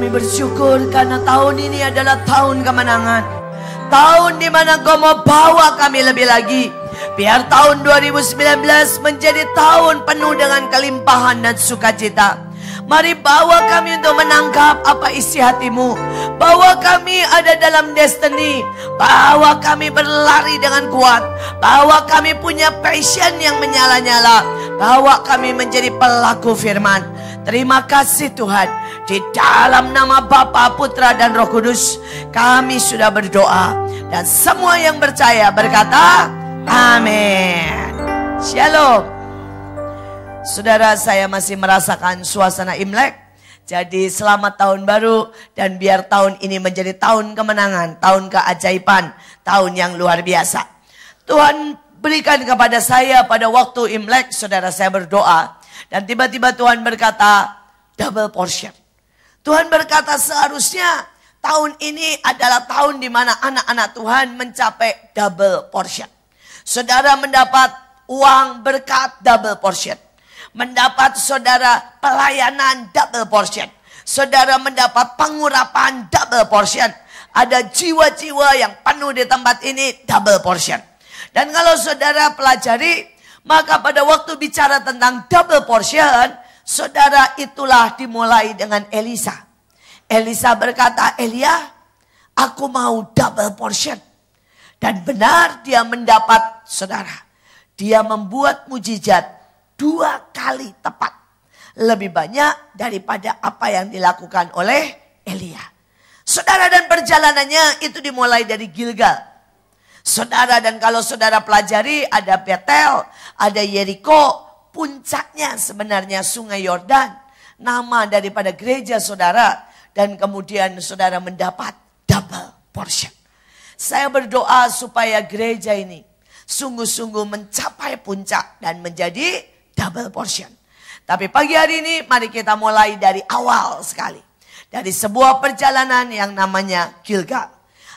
kami bersyukur karena tahun ini adalah tahun kemenangan. Tahun di mana kau mau bawa kami lebih lagi. Biar tahun 2019 menjadi tahun penuh dengan kelimpahan dan sukacita. Mari bawa kami untuk menangkap apa isi hatimu. Bawa kami ada dalam destiny. Bawa kami berlari dengan kuat. Bawa kami punya passion yang menyala-nyala. Bawa kami menjadi pelaku firman. Terima kasih Tuhan. Di dalam nama Bapa, Putra, dan Roh Kudus, kami sudah berdoa. Dan semua yang percaya berkata, Amin. Shalom. Saudara saya masih merasakan suasana Imlek. Jadi selamat tahun baru dan biar tahun ini menjadi tahun kemenangan, tahun keajaiban, tahun yang luar biasa. Tuhan berikan kepada saya pada waktu Imlek, saudara saya berdoa. Dan tiba-tiba Tuhan berkata, double portion. Tuhan berkata seharusnya tahun ini adalah tahun di mana anak-anak Tuhan mencapai double portion. Saudara mendapat uang berkat double portion mendapat saudara pelayanan double portion. Saudara mendapat pengurapan double portion. Ada jiwa-jiwa yang penuh di tempat ini double portion. Dan kalau saudara pelajari, maka pada waktu bicara tentang double portion, saudara itulah dimulai dengan Elisa. Elisa berkata, Elia, aku mau double portion. Dan benar dia mendapat saudara. Dia membuat mujizat dua kali tepat. Lebih banyak daripada apa yang dilakukan oleh Elia. Saudara dan perjalanannya itu dimulai dari Gilgal. Saudara dan kalau saudara pelajari ada Betel, ada Yeriko, puncaknya sebenarnya sungai Yordan. Nama daripada gereja saudara dan kemudian saudara mendapat double portion. Saya berdoa supaya gereja ini sungguh-sungguh mencapai puncak dan menjadi double portion. Tapi pagi hari ini mari kita mulai dari awal sekali. Dari sebuah perjalanan yang namanya Gilgal.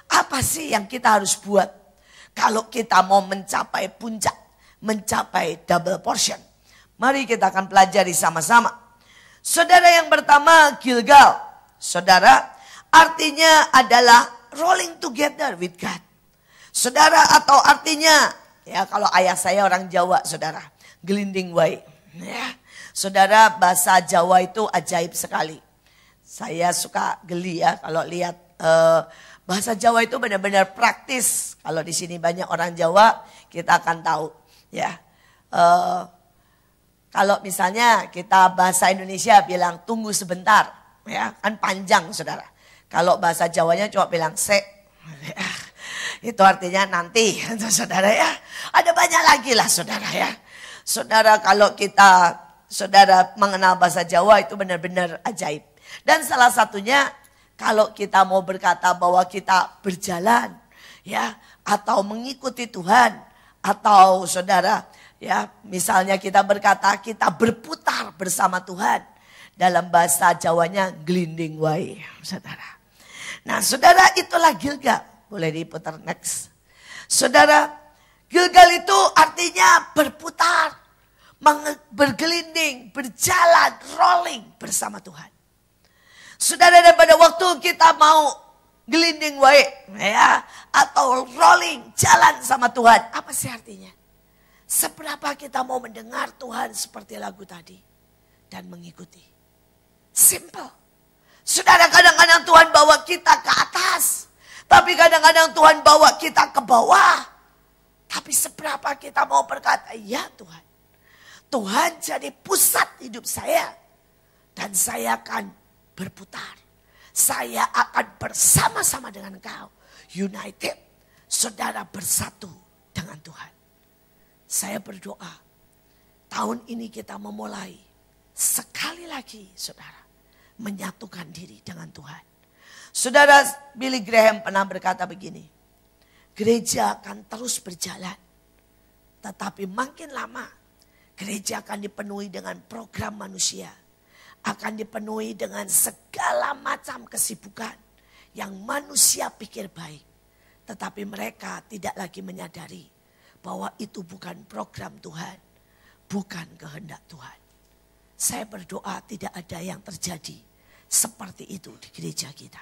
Apa sih yang kita harus buat kalau kita mau mencapai puncak, mencapai double portion? Mari kita akan pelajari sama-sama. Saudara yang pertama Gilgal. Saudara artinya adalah rolling together with God. Saudara atau artinya ya kalau ayah saya orang Jawa saudara gelinding way. Ya. Saudara bahasa Jawa itu ajaib sekali. Saya suka geli ya kalau lihat uh, bahasa Jawa itu benar-benar praktis. Kalau di sini banyak orang Jawa, kita akan tahu ya. Uh, kalau misalnya kita bahasa Indonesia bilang tunggu sebentar, ya kan panjang saudara. Kalau bahasa Jawanya cuma bilang se, itu artinya nanti, saudara ya. Ada banyak lagi lah saudara ya. Saudara kalau kita saudara mengenal bahasa Jawa itu benar-benar ajaib. Dan salah satunya kalau kita mau berkata bahwa kita berjalan ya atau mengikuti Tuhan atau saudara ya misalnya kita berkata kita berputar bersama Tuhan dalam bahasa Jawanya glinding way saudara. Nah saudara itulah Gilgal boleh diputar next. Saudara Gilgal itu artinya berputar, bergelinding, berjalan, rolling bersama Tuhan. Saudara dan pada waktu kita mau gelinding wae ya atau rolling jalan sama Tuhan, apa sih artinya? Seberapa kita mau mendengar Tuhan seperti lagu tadi dan mengikuti. Simple. Saudara kadang-kadang Tuhan bawa kita ke atas. Tapi kadang-kadang Tuhan bawa kita ke bawah. Tapi seberapa kita mau berkata, ya Tuhan. Tuhan jadi pusat hidup saya. Dan saya akan berputar. Saya akan bersama-sama dengan engkau. United. Saudara bersatu dengan Tuhan. Saya berdoa. Tahun ini kita memulai. Sekali lagi saudara. Menyatukan diri dengan Tuhan. Saudara Billy Graham pernah berkata begini gereja akan terus berjalan. Tetapi makin lama gereja akan dipenuhi dengan program manusia. Akan dipenuhi dengan segala macam kesibukan yang manusia pikir baik. Tetapi mereka tidak lagi menyadari bahwa itu bukan program Tuhan. Bukan kehendak Tuhan. Saya berdoa tidak ada yang terjadi seperti itu di gereja kita.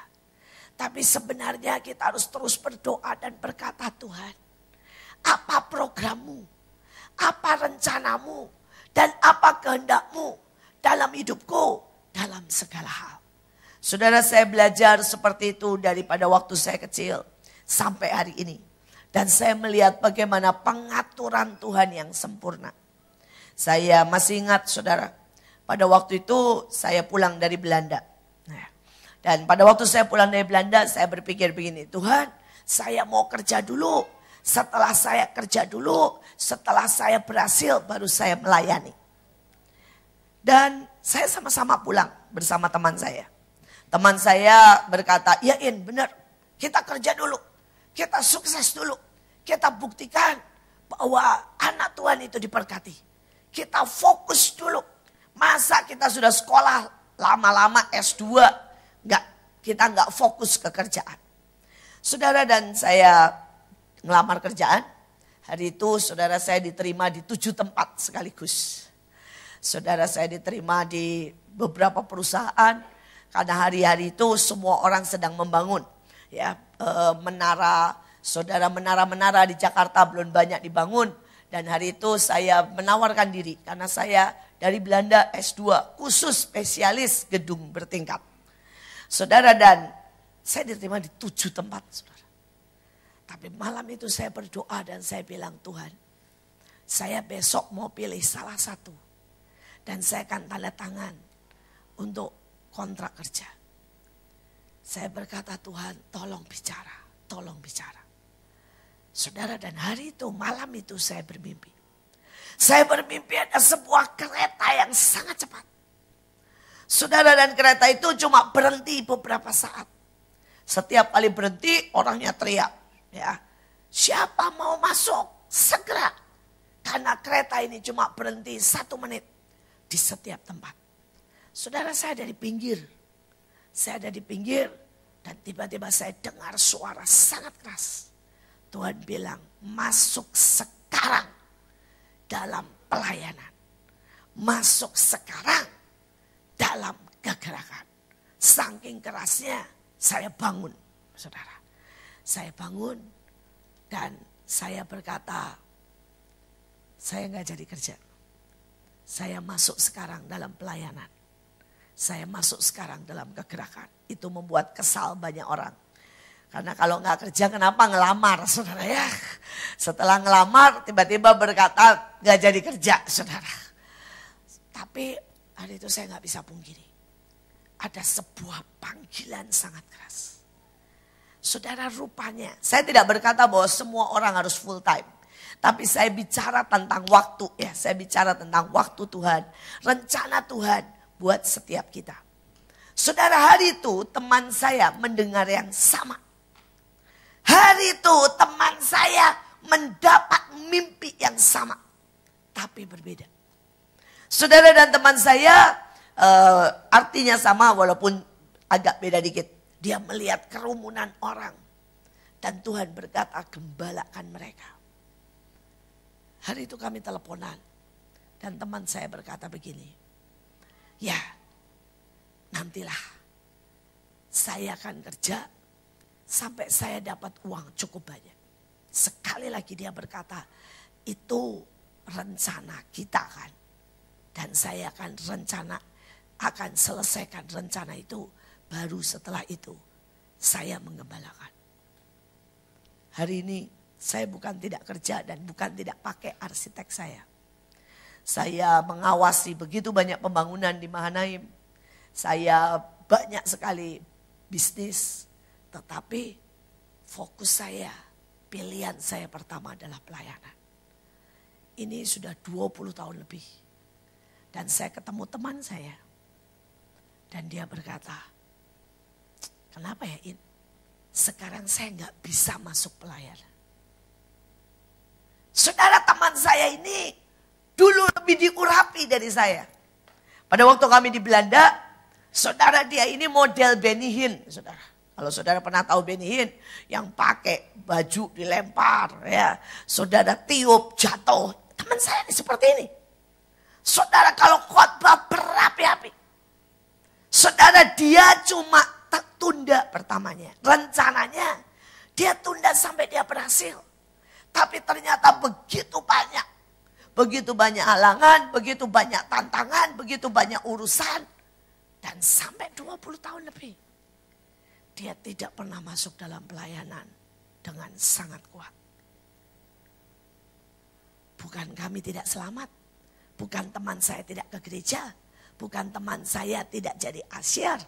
Tapi sebenarnya kita harus terus berdoa dan berkata Tuhan, apa programmu, apa rencanamu, dan apa kehendakmu dalam hidupku, dalam segala hal. Saudara saya belajar seperti itu daripada waktu saya kecil sampai hari ini. Dan saya melihat bagaimana pengaturan Tuhan yang sempurna. Saya masih ingat saudara, pada waktu itu saya pulang dari Belanda. Nah, dan pada waktu saya pulang dari Belanda, saya berpikir begini, Tuhan saya mau kerja dulu. Setelah saya kerja dulu, setelah saya berhasil baru saya melayani. Dan saya sama-sama pulang bersama teman saya. Teman saya berkata, ya In benar, kita kerja dulu. Kita sukses dulu. Kita buktikan bahwa anak Tuhan itu diberkati. Kita fokus dulu. Masa kita sudah sekolah lama-lama S2, nggak kita nggak fokus ke kerjaan. Saudara dan saya ngelamar kerjaan, hari itu saudara saya diterima di tujuh tempat sekaligus. Saudara saya diterima di beberapa perusahaan, karena hari-hari itu semua orang sedang membangun ya e, menara saudara menara-menara di Jakarta belum banyak dibangun dan hari itu saya menawarkan diri karena saya dari Belanda S2 khusus spesialis gedung bertingkat. Saudara dan saya diterima di tujuh tempat saudara. Tapi malam itu saya berdoa dan saya bilang Tuhan saya besok mau pilih salah satu. Dan saya akan tanda tangan untuk kontrak kerja. Saya berkata Tuhan tolong bicara, tolong bicara. Saudara dan hari itu malam itu saya bermimpi. Saya bermimpi ada sebuah kereta yang sangat cepat. Saudara dan kereta itu cuma berhenti beberapa saat. Setiap kali berhenti orangnya teriak. Ya, siapa mau masuk segera. Karena kereta ini cuma berhenti satu menit di setiap tempat. Saudara saya ada di pinggir. Saya ada di pinggir dan tiba-tiba saya dengar suara sangat keras. Tuhan bilang, masuk sekarang dalam pelayanan. Masuk sekarang dalam kegerakan. Saking kerasnya saya bangun, saudara. Saya bangun dan saya berkata, saya nggak jadi kerja. Saya masuk sekarang dalam pelayanan. Saya masuk sekarang dalam kegerakan. Itu membuat kesal banyak orang. Karena kalau nggak kerja kenapa ngelamar saudara ya. Setelah ngelamar tiba-tiba berkata nggak jadi kerja saudara. Tapi hari itu saya nggak bisa pungkiri. Ada sebuah panggilan sangat keras. Saudara rupanya, saya tidak berkata bahwa semua orang harus full time. Tapi saya bicara tentang waktu ya, saya bicara tentang waktu Tuhan, rencana Tuhan buat setiap kita. Saudara hari itu teman saya mendengar yang sama. Hari itu teman saya mendapat mimpi yang sama. Tapi berbeda. Saudara dan teman saya uh, artinya sama walaupun agak beda dikit. Dia melihat kerumunan orang. Dan Tuhan berkata gembalakan mereka. Hari itu kami teleponan. Dan teman saya berkata begini. Ya, nantilah saya akan kerja sampai saya dapat uang cukup banyak. Sekali lagi dia berkata, itu rencana kita kan. Dan saya akan rencana, akan selesaikan rencana itu. Baru setelah itu saya mengembalakan. Hari ini saya bukan tidak kerja dan bukan tidak pakai arsitek saya. Saya mengawasi begitu banyak pembangunan di Mahanaim. Saya banyak sekali bisnis. Tetapi fokus saya, pilihan saya pertama adalah pelayanan. Ini sudah 20 tahun lebih. Dan saya ketemu teman saya. Dan dia berkata, kenapa ya In? Sekarang saya nggak bisa masuk pelayanan. Saudara teman saya ini dulu lebih diurapi dari saya. Pada waktu kami di Belanda, saudara dia ini model Benny Hinn, saudara. Kalau saudara pernah tahu Benny Hinn, yang pakai baju dilempar, ya, saudara tiup jatuh. Teman saya ini seperti ini. Saudara kalau khotbah berapi-api. Saudara dia cuma tunda pertamanya. Rencananya dia tunda sampai dia berhasil. Tapi ternyata begitu banyak. Begitu banyak halangan, begitu banyak tantangan, begitu banyak urusan. Dan sampai 20 tahun lebih. Dia tidak pernah masuk dalam pelayanan dengan sangat kuat. Bukan kami tidak selamat. Bukan teman saya tidak ke gereja. Bukan teman saya tidak jadi asyar.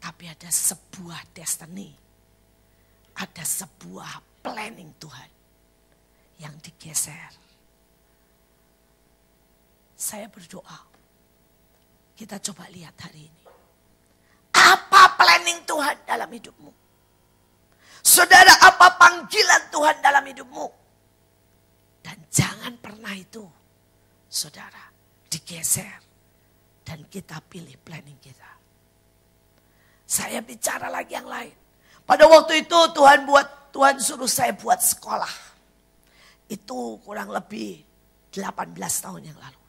Tapi ada sebuah destiny. Ada sebuah planning Tuhan. Yang digeser. Saya berdoa. Kita coba lihat hari ini. Apa planning Tuhan dalam hidupmu? Saudara, apa panggilan Tuhan dalam hidupmu? Dan jangan pernah itu, saudara, digeser. Dan kita pilih planning kita. Saya bicara lagi yang lain. Pada waktu itu Tuhan buat, Tuhan suruh saya buat sekolah. Itu kurang lebih 18 tahun yang lalu.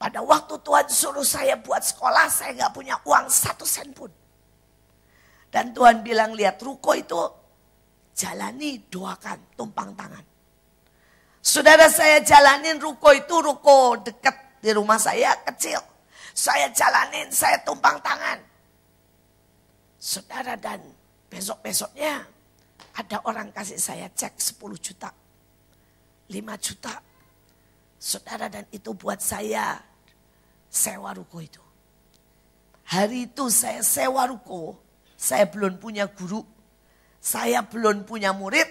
Pada waktu Tuhan suruh saya buat sekolah, saya nggak punya uang satu sen pun. Dan Tuhan bilang, lihat ruko itu jalani, doakan, tumpang tangan. Saudara saya jalanin ruko itu ruko dekat di rumah saya kecil. Saya jalanin, saya tumpang tangan. Saudara dan besok-besoknya ada orang kasih saya cek 10 juta. 5 juta. Saudara dan itu buat saya sewa ruko itu. Hari itu saya sewa ruko, saya belum punya guru, saya belum punya murid,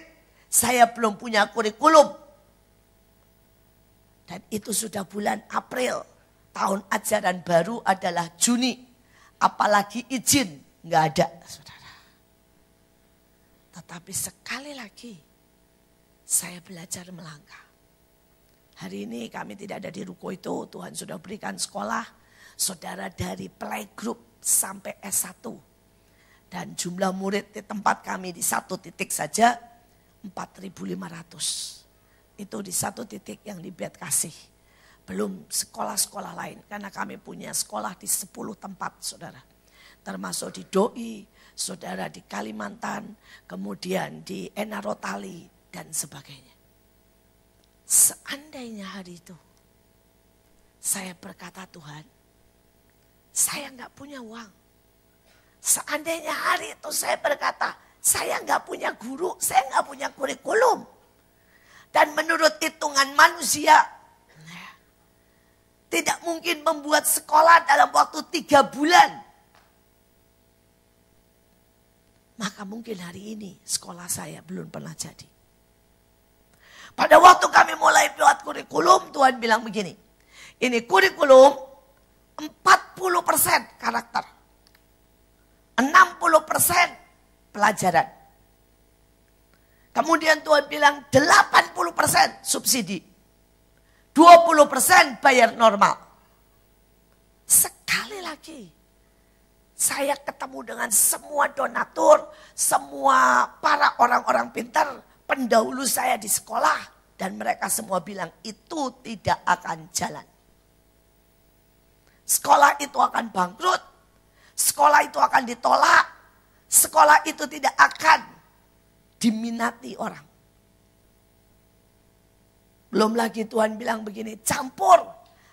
saya belum punya kurikulum. Dan itu sudah bulan April. Tahun ajaran baru adalah Juni. Apalagi izin nggak ada, saudara. Tetapi sekali lagi saya belajar melangkah. Hari ini kami tidak ada di ruko itu. Tuhan sudah berikan sekolah. Saudara dari playgroup sampai S1. Dan jumlah murid di tempat kami di satu titik saja 4.500 itu di satu titik yang di bed kasih. Belum sekolah-sekolah lain. Karena kami punya sekolah di 10 tempat saudara. Termasuk di Doi, saudara di Kalimantan, kemudian di Enarotali dan sebagainya. Seandainya hari itu saya berkata Tuhan, saya nggak punya uang. Seandainya hari itu saya berkata, saya nggak punya guru, saya nggak punya kurikulum. Dan menurut hitungan manusia, tidak mungkin membuat sekolah dalam waktu tiga bulan. Maka mungkin hari ini sekolah saya belum pernah jadi. Pada waktu kami mulai buat kurikulum, Tuhan bilang begini. Ini kurikulum 40% karakter. 60% pelajaran. Kemudian Tuhan bilang 80% subsidi. 20% bayar normal. Sekali lagi. Saya ketemu dengan semua donatur, semua para orang-orang pintar, pendahulu saya di sekolah. Dan mereka semua bilang itu tidak akan jalan. Sekolah itu akan bangkrut. Sekolah itu akan ditolak. Sekolah itu tidak akan diminati orang. Belum lagi Tuhan bilang begini, campur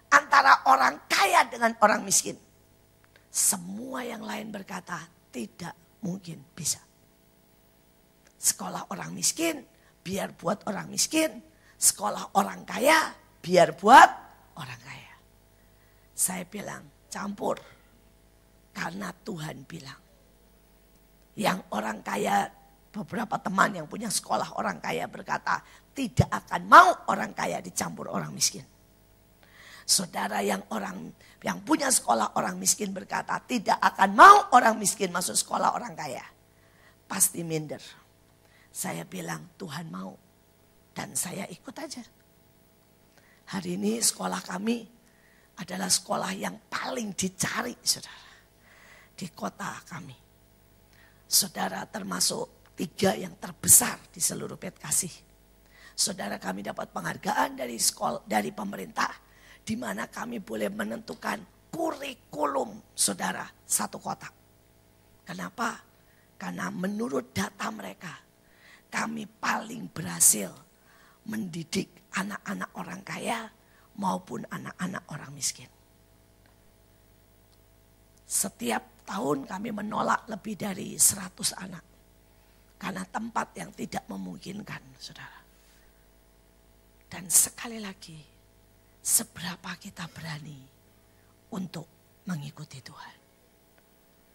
antara orang kaya dengan orang miskin. Semua yang lain berkata tidak mungkin bisa. Sekolah orang miskin, biar buat orang miskin. Sekolah orang kaya, biar buat orang kaya. Saya bilang campur. Karena Tuhan bilang. Yang orang kaya Beberapa teman yang punya sekolah orang kaya berkata, tidak akan mau orang kaya dicampur orang miskin. Saudara yang orang yang punya sekolah orang miskin berkata, tidak akan mau orang miskin masuk sekolah orang kaya. Pasti minder. Saya bilang, Tuhan mau. Dan saya ikut aja. Hari ini sekolah kami adalah sekolah yang paling dicari, saudara. Di kota kami. Saudara termasuk tiga yang terbesar di seluruh pet kasih. Saudara kami dapat penghargaan dari sekolah dari pemerintah di mana kami boleh menentukan kurikulum saudara, satu kota. Kenapa? Karena menurut data mereka, kami paling berhasil mendidik anak-anak orang kaya maupun anak-anak orang miskin. Setiap tahun kami menolak lebih dari 100 anak. Karena tempat yang tidak memungkinkan, saudara. Dan sekali lagi, seberapa kita berani untuk mengikuti Tuhan.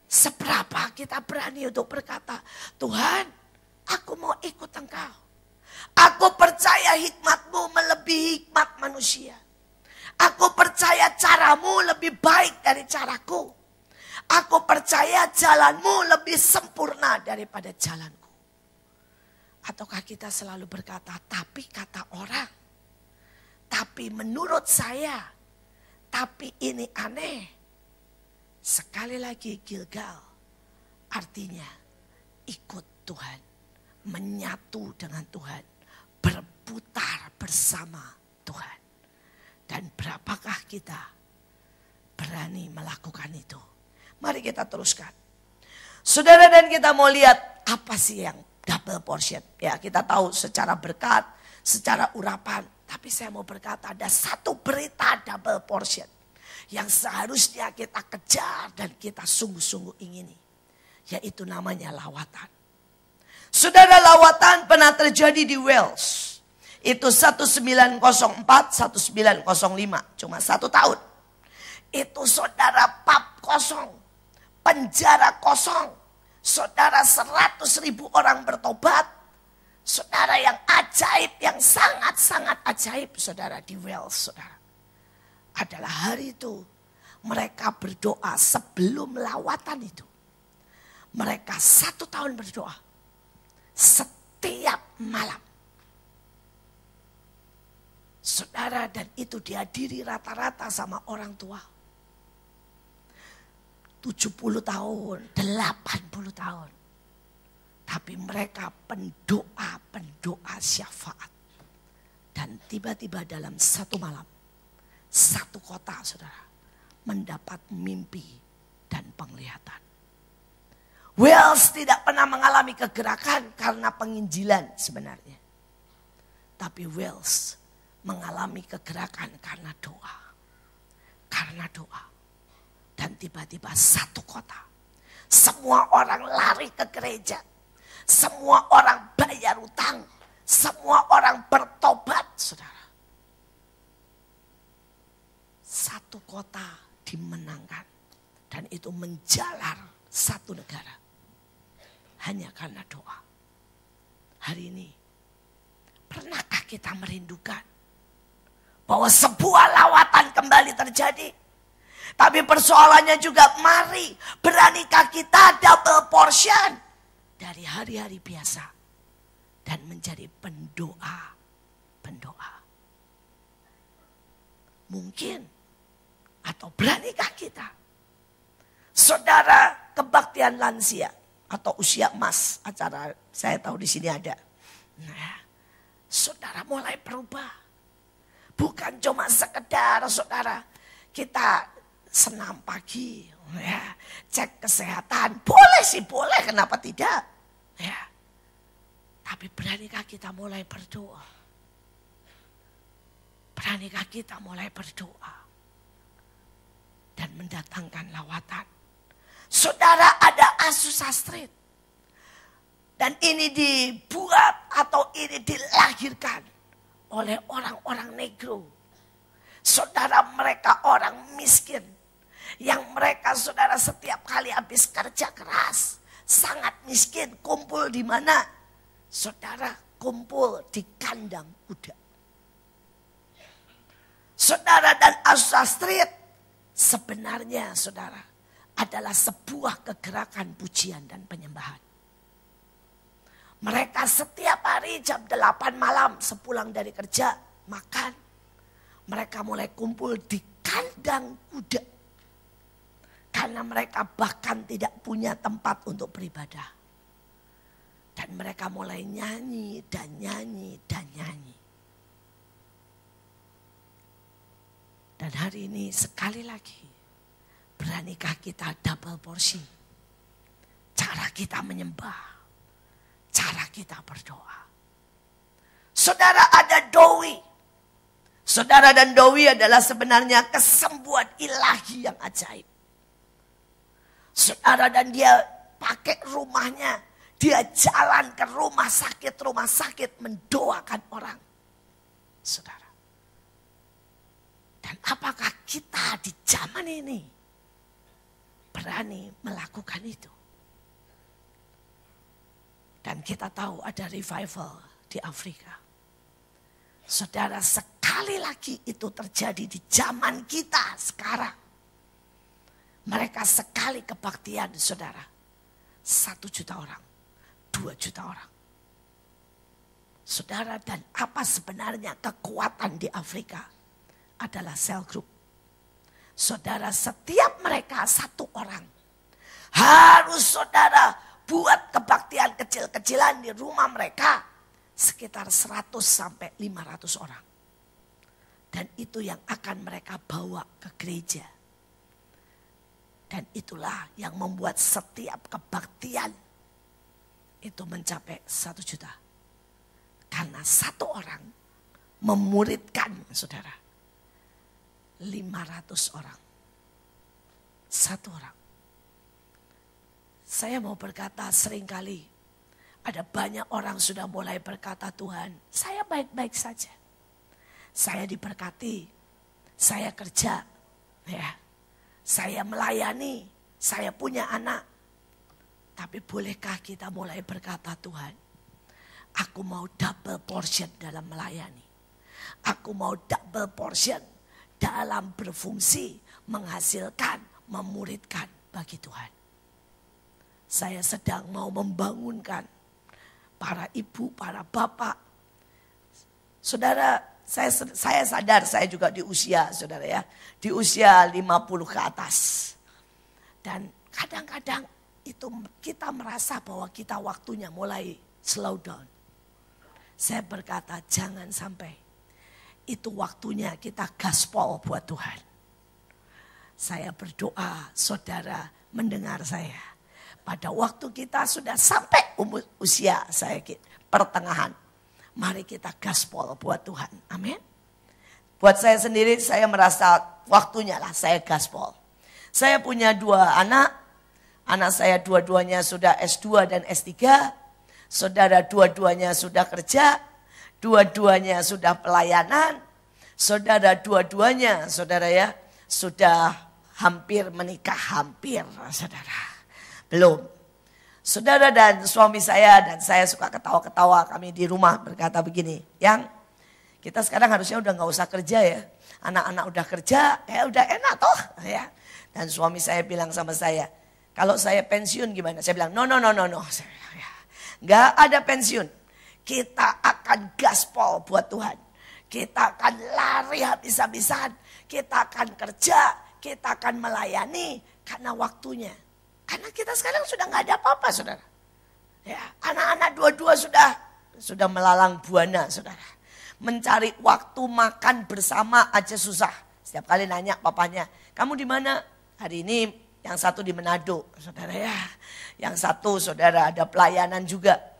Seberapa kita berani untuk berkata, Tuhan aku mau ikut engkau. Aku percaya hikmatmu melebihi hikmat manusia. Aku percaya caramu lebih baik dari caraku. Aku percaya jalanmu lebih sempurna daripada jalanku. Ataukah kita selalu berkata, tapi kata orang. Tapi menurut saya, tapi ini aneh. Sekali lagi Gilgal artinya ikut Tuhan, menyatu dengan Tuhan, berputar bersama Tuhan. Dan berapakah kita berani melakukan itu? Mari kita teruskan. Saudara dan kita mau lihat apa sih yang double portion. Ya kita tahu secara berkat, secara urapan. Tapi saya mau berkata ada satu berita double portion yang seharusnya kita kejar dan kita sungguh-sungguh ingini. Yaitu namanya lawatan. Saudara lawatan pernah terjadi di Wales. Itu 1904, 1905. Cuma satu tahun. Itu saudara pub kosong. Penjara kosong. Saudara 100 ribu orang bertobat. Saudara yang ajaib, yang sangat-sangat ajaib saudara di Wales saudara adalah hari itu mereka berdoa sebelum lawatan itu. Mereka satu tahun berdoa. Setiap malam. Saudara dan itu dihadiri rata-rata sama orang tua. 70 tahun, 80 tahun. Tapi mereka pendoa-pendoa syafaat. Dan tiba-tiba dalam satu malam satu kota saudara mendapat mimpi dan penglihatan. Wales tidak pernah mengalami kegerakan karena penginjilan sebenarnya. Tapi Wales mengalami kegerakan karena doa. Karena doa. Dan tiba-tiba satu kota. Semua orang lari ke gereja. Semua orang bayar utang. Semua orang bertobat, saudara. satu kota dimenangkan. Dan itu menjalar satu negara. Hanya karena doa. Hari ini, pernahkah kita merindukan bahwa sebuah lawatan kembali terjadi? Tapi persoalannya juga mari beranikah kita double portion dari hari-hari biasa dan menjadi pendoa, pendoa. Mungkin atau beranikah kita? Saudara kebaktian lansia atau usia emas acara saya tahu di sini ada. Nah, saudara mulai berubah. Bukan cuma sekedar saudara kita senam pagi, ya, cek kesehatan. Boleh sih, boleh, kenapa tidak? Ya. Tapi beranikah kita mulai berdoa? Beranikah kita mulai berdoa? dan mendatangkan lawatan. Saudara ada Azusa Street. Dan ini dibuat atau ini dilahirkan oleh orang-orang negro. Saudara mereka orang miskin. Yang mereka saudara setiap kali habis kerja keras. Sangat miskin. Kumpul di mana? Saudara kumpul di kandang kuda. Saudara dan Azusa Street sebenarnya saudara adalah sebuah kegerakan pujian dan penyembahan. Mereka setiap hari jam 8 malam sepulang dari kerja makan. Mereka mulai kumpul di kandang kuda. Karena mereka bahkan tidak punya tempat untuk beribadah. Dan mereka mulai nyanyi dan nyanyi dan nyanyi. Dan hari ini sekali lagi Beranikah kita double porsi? Cara kita menyembah. Cara kita berdoa. Saudara ada dowi. Saudara dan dowi adalah sebenarnya kesembuhan ilahi yang ajaib. Saudara dan dia pakai rumahnya. Dia jalan ke rumah sakit-rumah sakit mendoakan orang. Saudara. Dan apakah kita di zaman ini berani melakukan itu? Dan kita tahu ada revival di Afrika. Saudara, sekali lagi itu terjadi di zaman kita sekarang. Mereka sekali kebaktian, saudara. Satu juta orang, dua juta orang. Saudara, dan apa sebenarnya kekuatan di Afrika adalah sel group. Saudara, setiap mereka satu orang. Harus saudara buat kebaktian kecil-kecilan di rumah mereka. Sekitar 100 sampai 500 orang. Dan itu yang akan mereka bawa ke gereja dan itulah yang membuat setiap kebaktian itu mencapai satu juta. Karena satu orang memuridkan saudara. 500 orang. Satu orang. Saya mau berkata sering kali ada banyak orang sudah mulai berkata Tuhan, saya baik-baik saja. Saya diberkati, saya kerja, ya saya melayani, saya punya anak. Tapi bolehkah kita mulai berkata Tuhan, aku mau double portion dalam melayani. Aku mau double portion dalam berfungsi, menghasilkan, memuridkan bagi Tuhan. Saya sedang mau membangunkan para ibu, para bapak. Saudara, saya saya sadar saya juga di usia saudara ya. Di usia 50 ke atas. Dan kadang-kadang itu kita merasa bahwa kita waktunya mulai slow down. Saya berkata jangan sampai itu waktunya kita gaspol buat Tuhan. Saya berdoa saudara mendengar saya. Pada waktu kita sudah sampai umur usia saya pertengahan Mari kita gaspol buat Tuhan. Amin. Buat saya sendiri, saya merasa waktunya lah saya gaspol. Saya punya dua anak. Anak saya dua-duanya sudah S2 dan S3. Saudara dua-duanya sudah kerja. Dua-duanya sudah pelayanan. Saudara dua-duanya, saudara ya, sudah hampir menikah. Hampir, saudara. Belum. Saudara dan suami saya dan saya suka ketawa-ketawa kami di rumah berkata begini, yang kita sekarang harusnya udah nggak usah kerja ya, anak-anak udah kerja, ya udah enak toh ya. Dan suami saya bilang sama saya, kalau saya pensiun gimana? Saya bilang, no no no no no, ya, nggak ada pensiun. Kita akan gaspol buat Tuhan. Kita akan lari habis-habisan. Kita akan kerja. Kita akan melayani. Karena waktunya. Karena kita sekarang sudah nggak ada apa-apa, saudara. Ya, anak-anak dua-dua sudah sudah melalang buana, saudara. Mencari waktu makan bersama aja susah. Setiap kali nanya papanya, kamu di mana? Hari ini yang satu di Manado, saudara ya. Yang satu saudara ada pelayanan juga.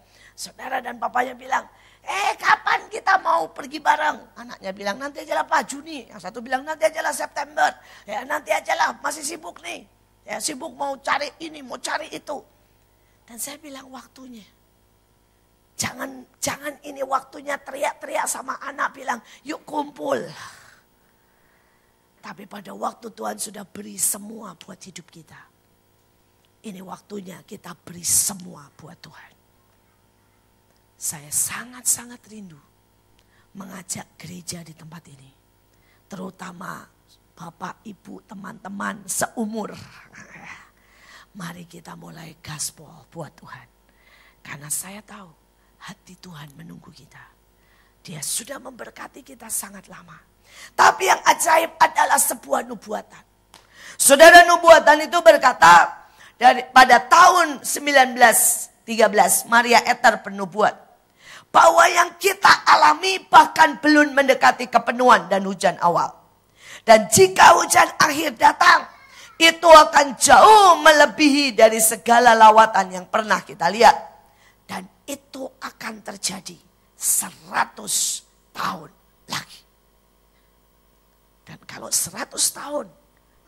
Saudara dan papanya bilang, eh kapan kita mau pergi bareng? Anaknya bilang nanti aja lah Pak Juni. Yang satu bilang nanti aja lah September. Ya nanti aja lah masih sibuk nih. Ya sibuk mau cari ini, mau cari itu. Dan saya bilang waktunya. Jangan jangan ini waktunya teriak-teriak sama anak bilang, yuk kumpul. Tapi pada waktu Tuhan sudah beri semua buat hidup kita. Ini waktunya kita beri semua buat Tuhan. Saya sangat-sangat rindu mengajak gereja di tempat ini. Terutama Bapak, Ibu, teman-teman seumur. Mari kita mulai gaspol buat Tuhan. Karena saya tahu hati Tuhan menunggu kita. Dia sudah memberkati kita sangat lama. Tapi yang ajaib adalah sebuah nubuatan. Saudara nubuatan itu berkata dari pada tahun 1913 Maria Ether penubuat bahwa yang kita alami bahkan belum mendekati kepenuhan dan hujan awal. Dan jika hujan akhir datang, itu akan jauh melebihi dari segala lawatan yang pernah kita lihat. Dan itu akan terjadi 100 tahun lagi. Dan kalau 100 tahun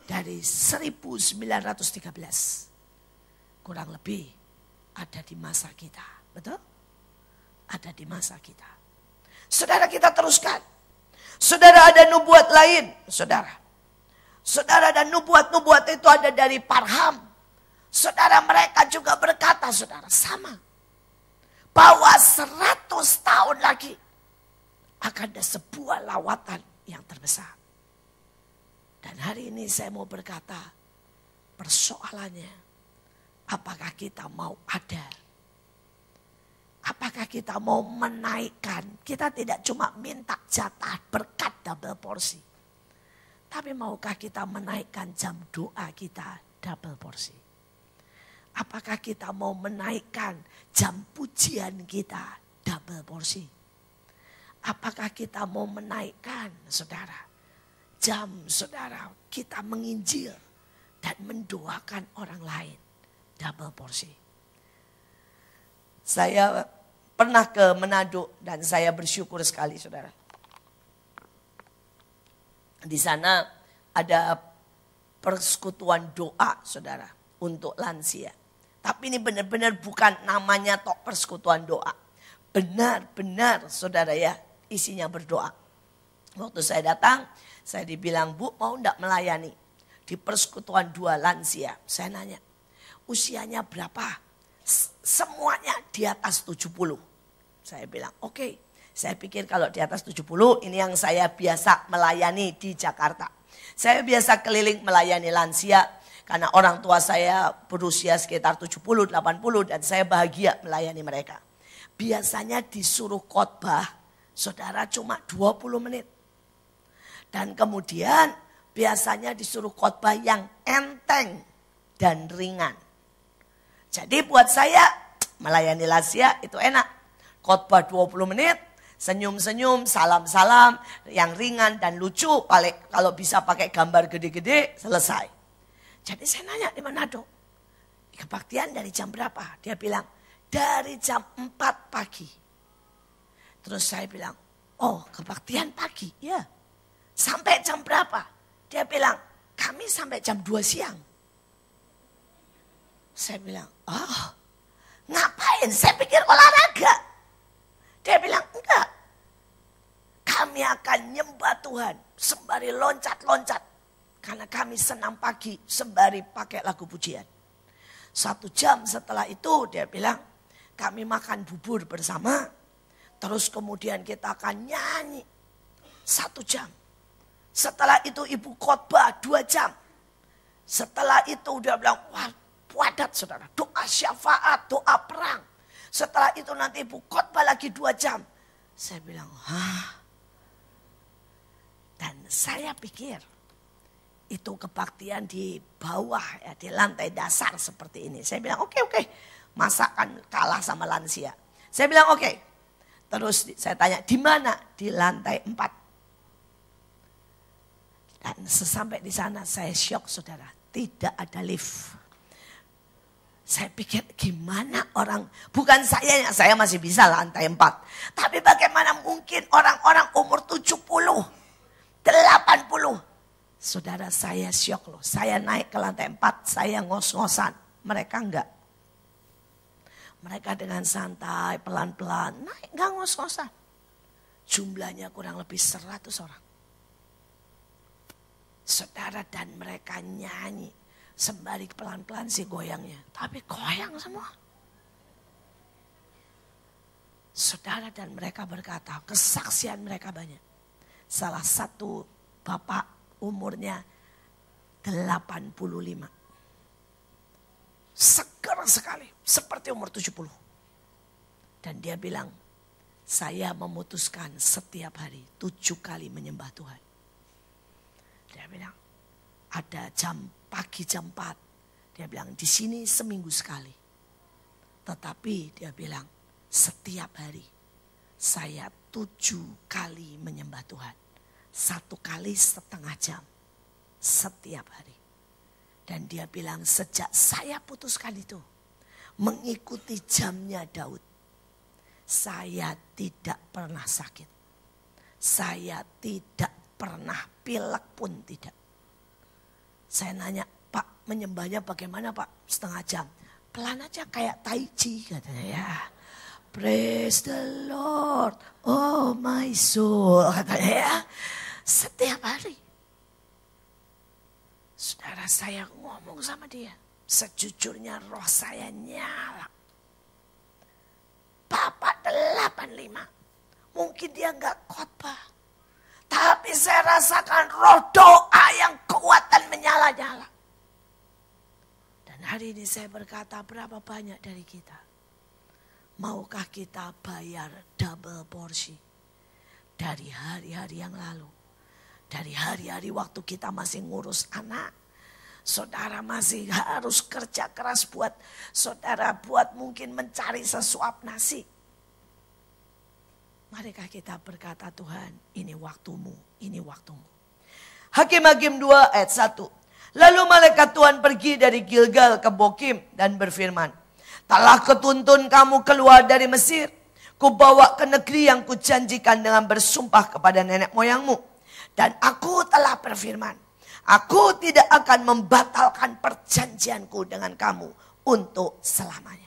dari 1913 kurang lebih ada di masa kita. Betul? Ada di masa kita. Saudara kita teruskan. Saudara ada nubuat lain, saudara. Saudara dan nubuat-nubuat itu ada dari Parham. Saudara mereka juga berkata, saudara, sama. Bahwa seratus tahun lagi akan ada sebuah lawatan yang terbesar. Dan hari ini saya mau berkata, persoalannya, apakah kita mau ada Apakah kita mau menaikkan? Kita tidak cuma minta jatah berkat double porsi. Tapi maukah kita menaikkan jam doa kita double porsi? Apakah kita mau menaikkan jam pujian kita double porsi? Apakah kita mau menaikkan saudara jam saudara kita menginjil dan mendoakan orang lain double porsi? Saya pernah ke Manado dan saya bersyukur sekali saudara. Di sana ada persekutuan doa saudara untuk lansia. Tapi ini benar-benar bukan namanya tok persekutuan doa. Benar-benar saudara ya isinya berdoa. Waktu saya datang saya dibilang bu mau ndak melayani di persekutuan dua lansia. Saya nanya usianya berapa? Semuanya di atas 70. Saya bilang, oke. Okay. Saya pikir kalau di atas 70 ini yang saya biasa melayani di Jakarta. Saya biasa keliling melayani lansia karena orang tua saya berusia sekitar 70, 80 dan saya bahagia melayani mereka. Biasanya disuruh khotbah, saudara cuma 20 menit. Dan kemudian biasanya disuruh khotbah yang enteng dan ringan. Jadi buat saya melayani lansia itu enak. Khotbah 20 menit, senyum-senyum, salam-salam yang ringan dan lucu. Kalau bisa pakai gambar gede-gede, selesai. Jadi saya nanya di Manado, kebaktian dari jam berapa? Dia bilang, dari jam 4 pagi. Terus saya bilang, oh kebaktian pagi, ya. Sampai jam berapa? Dia bilang, kami sampai jam 2 siang. Saya bilang, oh ngapain? Saya pikir olahraga. Dia bilang, enggak. Kami akan nyembah Tuhan sembari loncat-loncat. Karena kami senang pagi sembari pakai lagu pujian. Satu jam setelah itu dia bilang, kami makan bubur bersama. Terus kemudian kita akan nyanyi satu jam. Setelah itu ibu khotbah dua jam. Setelah itu dia bilang, wah wadat saudara. Doa syafaat, doa perang. Setelah itu nanti ibu khotbah lagi dua jam. Saya bilang, hah? Dan saya pikir itu kebaktian di bawah ya di lantai dasar seperti ini. Saya bilang oke okay, oke okay. masakan kalah sama lansia. Saya bilang oke. Okay. Terus saya tanya di mana? Di lantai empat. Dan sesampai di sana saya shock saudara. Tidak ada lift. Saya pikir gimana orang, bukan saya saya masih bisa lantai 4. Tapi bagaimana mungkin orang-orang umur 70, 80. Saudara saya syok loh, saya naik ke lantai 4, saya ngos-ngosan. Mereka enggak. Mereka dengan santai, pelan-pelan, naik enggak ngos-ngosan. Jumlahnya kurang lebih 100 orang. Saudara dan mereka nyanyi Sembari pelan-pelan sih goyangnya. Tapi goyang semua. Saudara dan mereka berkata, kesaksian mereka banyak. Salah satu bapak umurnya 85. Seger sekali, seperti umur 70. Dan dia bilang, saya memutuskan setiap hari tujuh kali menyembah Tuhan. Dia bilang, ada jam pagi jam 4. Dia bilang di sini seminggu sekali. Tetapi dia bilang setiap hari saya tujuh kali menyembah Tuhan. Satu kali setengah jam setiap hari. Dan dia bilang sejak saya putuskan itu mengikuti jamnya Daud. Saya tidak pernah sakit. Saya tidak pernah pilek pun tidak. Saya nanya, Pak menyembahnya bagaimana Pak? Setengah jam. Pelan aja kayak tai chi katanya ya. Praise the Lord, oh my soul katanya ya. Setiap hari. Saudara saya ngomong sama dia. Sejujurnya roh saya nyala. Bapak 85. Mungkin dia nggak khotbah. Tapi saya rasakan roh doa yang kuat dan menyala-nyala. Dan hari ini saya berkata berapa banyak dari kita. Maukah kita bayar double porsi dari hari-hari yang lalu dari hari-hari waktu kita masih ngurus anak. Saudara masih harus kerja keras buat saudara buat mungkin mencari sesuap nasi. Marikah kita berkata Tuhan ini waktumu, ini waktumu. Hakim-hakim 2 ayat 1. Lalu malaikat Tuhan pergi dari Gilgal ke Bokim dan berfirman. Telah ketuntun kamu keluar dari Mesir. Kubawa ke negeri yang kujanjikan dengan bersumpah kepada nenek moyangmu dan aku telah berfirman, aku tidak akan membatalkan perjanjianku dengan kamu untuk selamanya.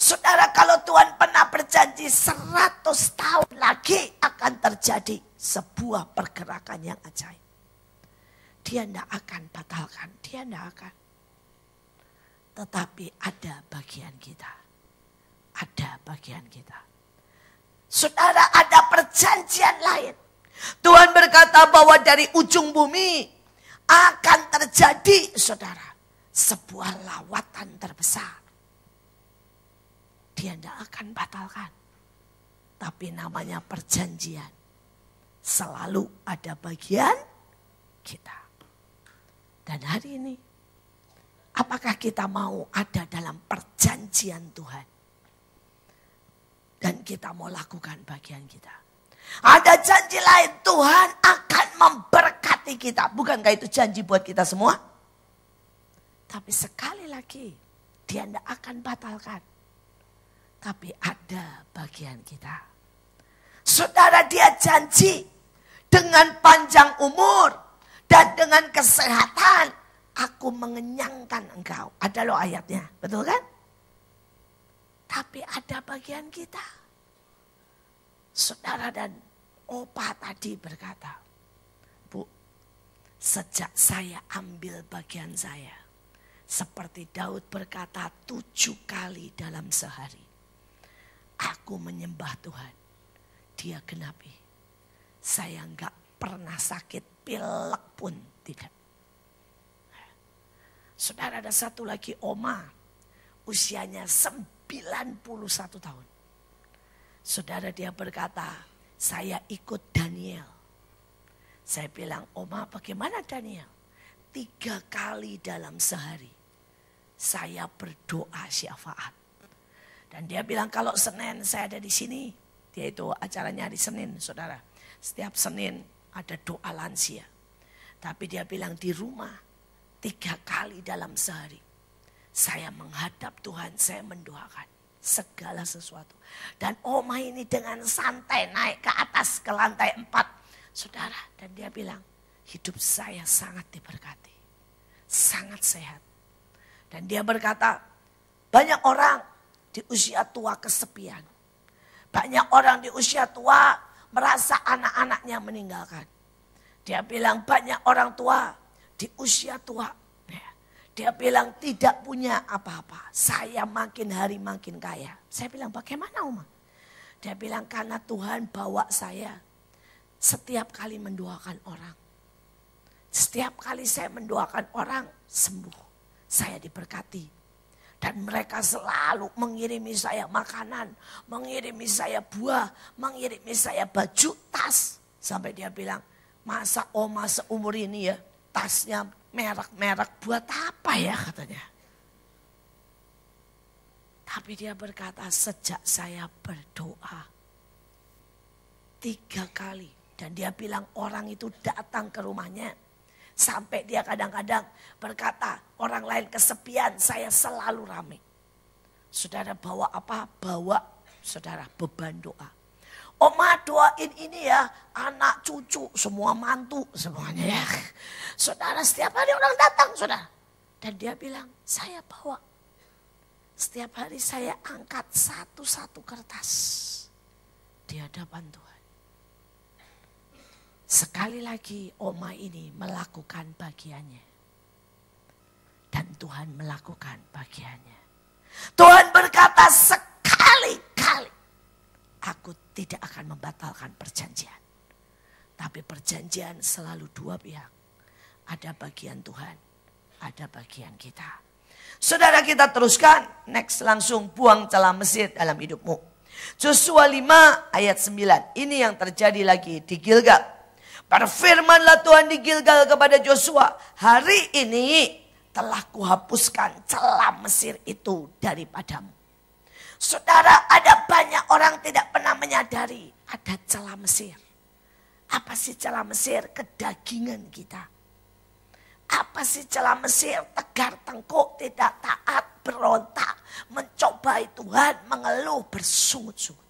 Saudara kalau Tuhan pernah berjanji 100 tahun lagi akan terjadi sebuah pergerakan yang ajaib. Dia tidak akan batalkan, dia tidak akan. Tetapi ada bagian kita. Ada bagian kita. Saudara ada perjanjian lain Tuhan berkata bahwa dari ujung bumi akan terjadi, saudara, sebuah lawatan terbesar. Dia tidak akan batalkan. Tapi namanya perjanjian. Selalu ada bagian kita. Dan hari ini, apakah kita mau ada dalam perjanjian Tuhan? Dan kita mau lakukan bagian kita. Ada janji lain Tuhan akan memberkati kita. Bukankah itu janji buat kita semua? Tapi sekali lagi dia tidak akan batalkan. Tapi ada bagian kita. Saudara dia janji dengan panjang umur dan dengan kesehatan aku mengenyangkan engkau. Ada loh ayatnya, betul kan? Tapi ada bagian kita. Saudara dan opa tadi berkata, Bu, sejak saya ambil bagian saya, seperti Daud berkata tujuh kali dalam sehari, aku menyembah Tuhan, dia genapi. Saya enggak pernah sakit pilek pun tidak. Saudara ada satu lagi oma, usianya 91 tahun. Saudara dia berkata, saya ikut Daniel. Saya bilang, Oma bagaimana Daniel? Tiga kali dalam sehari saya berdoa syafaat. Dan dia bilang kalau Senin saya ada di sini. Dia itu acaranya di Senin saudara. Setiap Senin ada doa lansia. Tapi dia bilang di rumah tiga kali dalam sehari. Saya menghadap Tuhan, saya mendoakan segala sesuatu. Dan Oma ini dengan santai naik ke atas ke lantai empat. Saudara, dan dia bilang, hidup saya sangat diberkati. Sangat sehat. Dan dia berkata, banyak orang di usia tua kesepian. Banyak orang di usia tua merasa anak-anaknya meninggalkan. Dia bilang banyak orang tua di usia tua dia bilang tidak punya apa-apa. Saya makin hari makin kaya. Saya bilang bagaimana Uma? Dia bilang karena Tuhan bawa saya setiap kali mendoakan orang. Setiap kali saya mendoakan orang sembuh. Saya diberkati. Dan mereka selalu mengirimi saya makanan, mengirimi saya buah, mengirimi saya baju, tas. Sampai dia bilang, masa oma seumur ini ya tasnya merek-merek buat apa ya katanya. Tapi dia berkata sejak saya berdoa tiga kali. Dan dia bilang orang itu datang ke rumahnya. Sampai dia kadang-kadang berkata, orang lain kesepian, saya selalu rame. Saudara bawa apa? Bawa saudara beban doa. Oma doain ini ya, anak cucu, semua mantu, semuanya ya. Saudara setiap hari orang datang, saudara. Dan dia bilang, saya bawa. Setiap hari saya angkat satu-satu kertas di hadapan Tuhan. Sekali lagi Oma ini melakukan bagiannya. Dan Tuhan melakukan bagiannya. Tuhan berkata sekali-kali. Aku tidak akan membatalkan perjanjian. Tapi perjanjian selalu dua pihak. Ada bagian Tuhan ada bagian kita. Saudara kita teruskan, next langsung buang celah Mesir dalam hidupmu. Joshua 5 ayat 9, ini yang terjadi lagi di Gilgal. Berfirmanlah Tuhan di Gilgal kepada Joshua, hari ini telah kuhapuskan celah Mesir itu daripadamu. Saudara, ada banyak orang tidak pernah menyadari ada celah Mesir. Apa sih celah Mesir? Kedagingan kita apa sih celah Mesir? Tegar tengkuk, tidak taat, berontak, mencobai Tuhan, mengeluh, bersungut-sungut.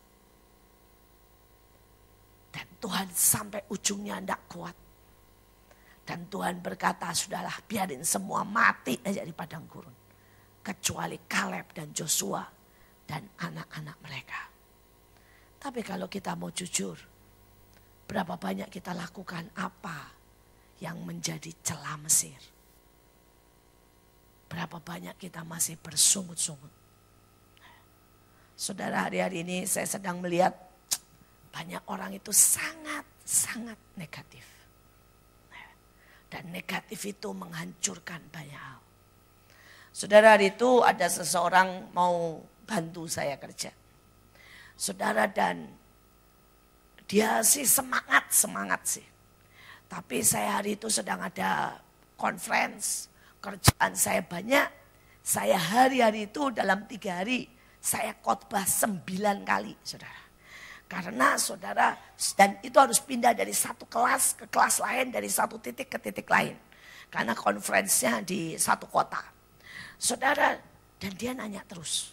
Dan Tuhan sampai ujungnya tidak kuat. Dan Tuhan berkata, sudahlah biarin semua mati aja di padang gurun. Kecuali Kaleb dan Joshua dan anak-anak mereka. Tapi kalau kita mau jujur, berapa banyak kita lakukan apa yang menjadi celah Mesir. Berapa banyak kita masih bersungut-sungut. Saudara hari-hari ini saya sedang melihat banyak orang itu sangat-sangat negatif. Dan negatif itu menghancurkan banyak hal. Saudara hari itu ada seseorang mau bantu saya kerja. Saudara dan dia sih semangat, semangat sih. Tapi saya hari itu sedang ada conference, kerjaan saya banyak. Saya hari-hari itu dalam tiga hari saya khotbah sembilan kali saudara. Karena saudara, dan itu harus pindah dari satu kelas ke kelas lain, dari satu titik ke titik lain. Karena konferensinya di satu kota. Saudara, dan dia nanya terus.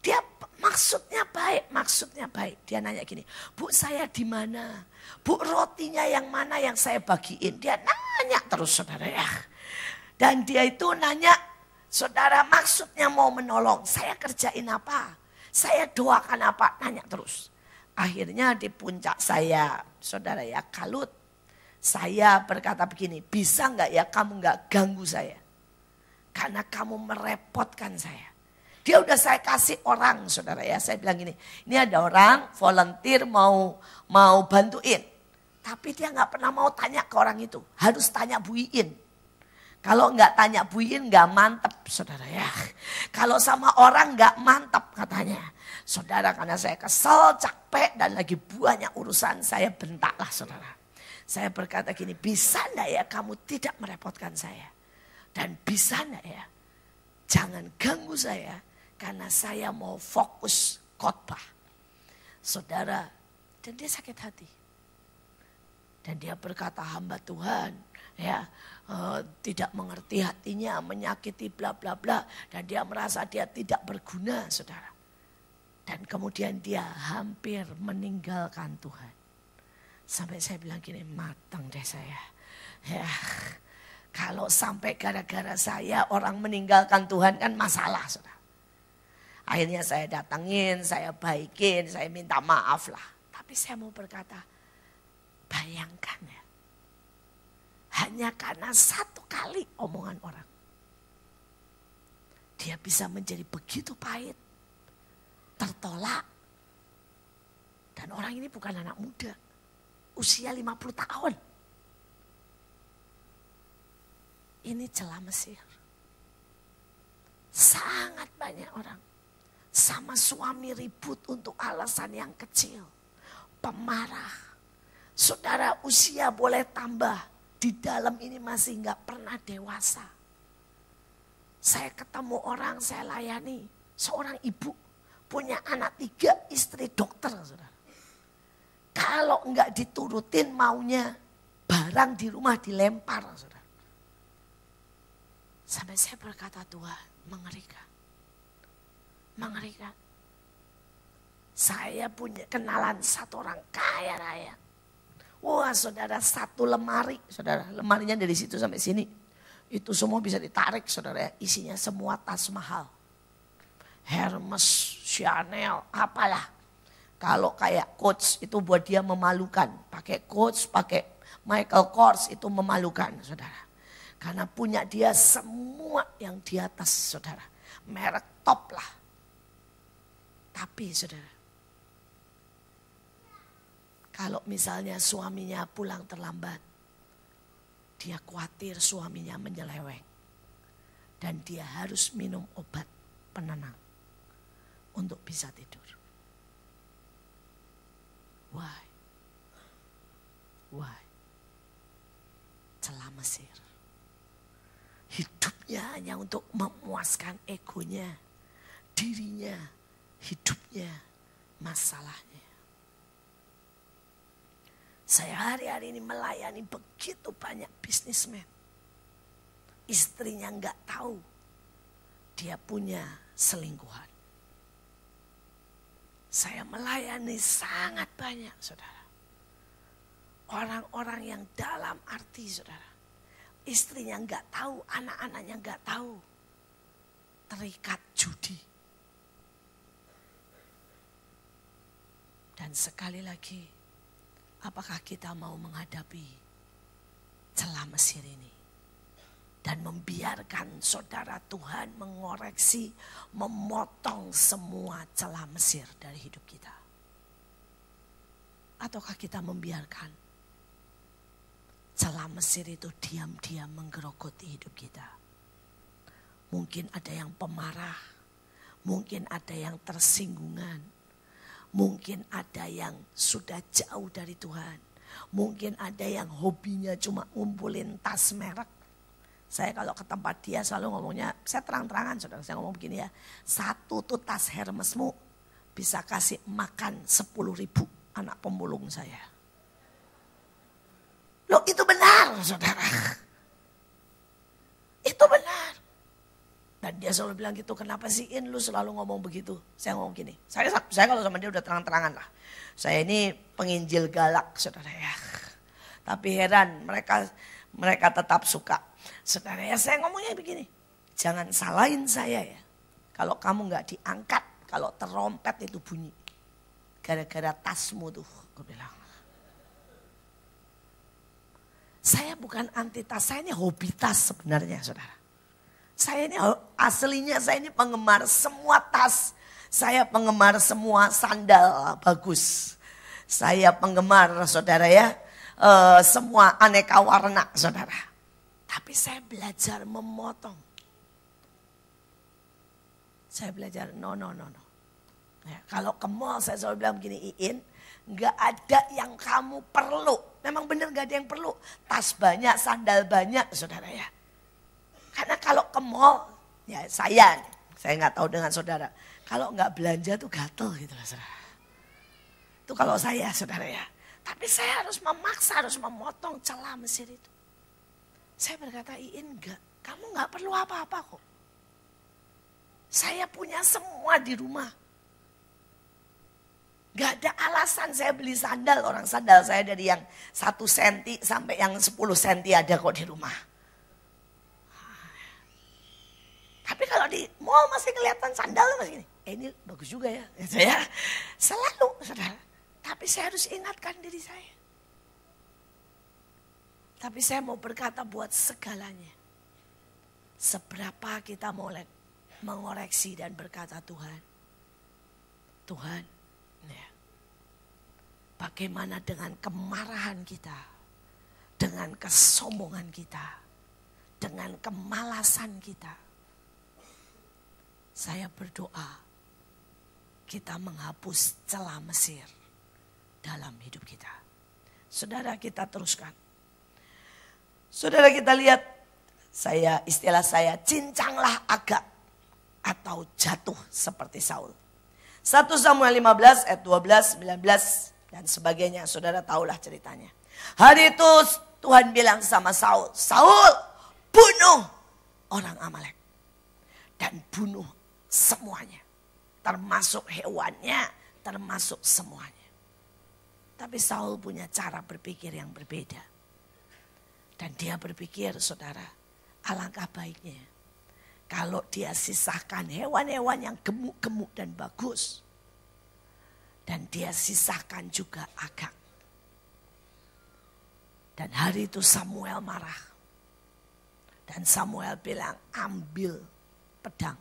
Dia maksudnya baik, maksudnya baik. Dia nanya gini, Bu saya di mana? Bu rotinya yang mana yang saya bagiin? Dia nanya terus saudara ya. Dan dia itu nanya, saudara maksudnya mau menolong. Saya kerjain apa? Saya doakan apa? Nanya terus. Akhirnya di puncak saya, saudara ya kalut. Saya berkata begini, bisa nggak ya kamu nggak ganggu saya? Karena kamu merepotkan saya. Dia udah saya kasih orang, saudara ya. Saya bilang gini, ini ada orang volunteer mau mau bantuin. Tapi dia nggak pernah mau tanya ke orang itu. Harus tanya Bu Iin. Kalau nggak tanya Bu Iin nggak mantep, saudara ya. Kalau sama orang nggak mantep katanya. Saudara karena saya kesel, capek dan lagi banyak urusan saya bentaklah saudara. Saya berkata gini, bisa enggak ya kamu tidak merepotkan saya? Dan bisa enggak ya? Jangan ganggu saya karena saya mau fokus khotbah. Saudara, dan dia sakit hati. Dan dia berkata hamba Tuhan, ya uh, tidak mengerti hatinya, menyakiti bla bla bla, dan dia merasa dia tidak berguna, saudara. Dan kemudian dia hampir meninggalkan Tuhan. Sampai saya bilang gini, matang deh saya. Ya, kalau sampai gara-gara saya orang meninggalkan Tuhan kan masalah, saudara. Akhirnya saya datangin, saya baikin, saya minta maaf lah. Tapi saya mau berkata, bayangkan ya. Hanya karena satu kali omongan orang. Dia bisa menjadi begitu pahit. Tertolak. Dan orang ini bukan anak muda. Usia 50 tahun. Ini celah Mesir. Sangat banyak orang sama suami ribut untuk alasan yang kecil. Pemarah. Saudara usia boleh tambah. Di dalam ini masih nggak pernah dewasa. Saya ketemu orang, saya layani. Seorang ibu punya anak tiga, istri dokter. Saudara. Kalau nggak diturutin maunya, barang di rumah dilempar. Saudara. Sampai saya berkata Tuhan, mengerikan. Mengerikan. Saya punya kenalan satu orang kaya raya. Wah saudara satu lemari, saudara lemarinya dari situ sampai sini. Itu semua bisa ditarik saudara, isinya semua tas mahal. Hermes, Chanel, apalah. Kalau kayak coach itu buat dia memalukan. Pakai coach, pakai Michael Kors itu memalukan saudara. Karena punya dia semua yang di atas saudara. Merek top lah. Tapi saudara. Kalau misalnya suaminya pulang terlambat. Dia khawatir suaminya menyeleweng. Dan dia harus minum obat penenang. Untuk bisa tidur. Why? Why? Celah Mesir. Hidupnya hanya untuk memuaskan egonya, dirinya, hidupnya, masalahnya. Saya hari-hari ini melayani begitu banyak bisnismen. Istrinya nggak tahu dia punya selingkuhan. Saya melayani sangat banyak saudara. Orang-orang yang dalam arti saudara Istrinya nggak tahu, anak-anaknya nggak tahu. Terikat judi. Dan sekali lagi, apakah kita mau menghadapi celah Mesir ini? Dan membiarkan saudara Tuhan mengoreksi, memotong semua celah Mesir dari hidup kita. Ataukah kita membiarkan celah Mesir itu diam-diam menggerogoti hidup kita. Mungkin ada yang pemarah, mungkin ada yang tersinggungan, mungkin ada yang sudah jauh dari Tuhan, mungkin ada yang hobinya cuma ngumpulin tas merek. Saya kalau ke tempat dia selalu ngomongnya, saya terang-terangan saudara, saya ngomong begini ya, satu tuh tas Hermesmu bisa kasih makan 10 ribu anak pemulung saya. Loh itu benar saudara. Itu benar. Dan dia selalu bilang gitu, kenapa sih In lu selalu ngomong begitu? Saya ngomong gini, saya, saya kalau sama dia udah terang-terangan lah. Saya ini penginjil galak saudara ya. Tapi heran mereka mereka tetap suka. Saudara ya saya ngomongnya begini, jangan salahin saya ya. Kalau kamu nggak diangkat, kalau terompet itu bunyi. Gara-gara tasmu tuh, gue bilang. Saya bukan anti tas, saya ini hobi tas sebenarnya saudara. Saya ini aslinya saya ini penggemar semua tas. Saya penggemar semua sandal bagus. Saya penggemar saudara ya, uh, semua aneka warna saudara. Tapi saya belajar memotong. Saya belajar no no no no. Ya, kalau ke mall saya selalu bilang begini Iin, nggak ada yang kamu perlu. Memang benar nggak ada yang perlu. Tas banyak, sandal banyak, saudara ya. Karena kalau ke mall, ya saya, saya nggak tahu dengan saudara. Kalau nggak belanja tuh gatel gitu lah saudara. Itu kalau saya saudara ya. Tapi saya harus memaksa, harus memotong celah Mesir itu. Saya berkata, Iin enggak, kamu nggak perlu apa-apa kok. Saya punya semua di rumah. Gak ada alasan saya beli sandal. Orang sandal saya dari yang satu senti sampai yang sepuluh senti ada kok di rumah. Tapi kalau di mall masih kelihatan sandal masih ini. Eh, ini bagus juga ya. Gitu ya. Selalu saudara. Tapi saya harus ingatkan diri saya. Tapi saya mau berkata buat segalanya. Seberapa kita mulai mengoreksi dan berkata Tuhan. Tuhan Ya. Bagaimana dengan kemarahan kita, dengan kesombongan kita, dengan kemalasan kita. Saya berdoa kita menghapus celah Mesir dalam hidup kita. Saudara kita teruskan. Saudara kita lihat saya istilah saya cincanglah agak atau jatuh seperti Saul. 1 Samuel 15 ayat 12, 19 dan sebagainya. Saudara tahulah ceritanya. Hari itu Tuhan bilang sama Saul, Saul bunuh orang Amalek. Dan bunuh semuanya. Termasuk hewannya, termasuk semuanya. Tapi Saul punya cara berpikir yang berbeda. Dan dia berpikir saudara, alangkah baiknya. Kalau dia sisahkan hewan-hewan yang gemuk-gemuk dan bagus. Dan dia sisahkan juga agak. Dan hari itu Samuel marah. Dan Samuel bilang ambil pedang.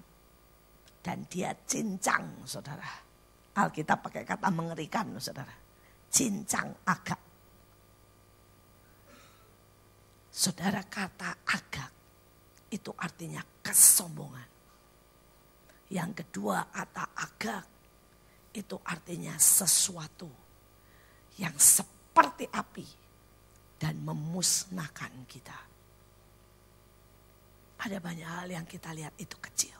Dan dia cincang saudara. Alkitab pakai kata mengerikan saudara. Cincang agak. Saudara kata agak itu artinya kesombongan. Yang kedua kata agak itu artinya sesuatu yang seperti api dan memusnahkan kita. Ada banyak hal yang kita lihat itu kecil.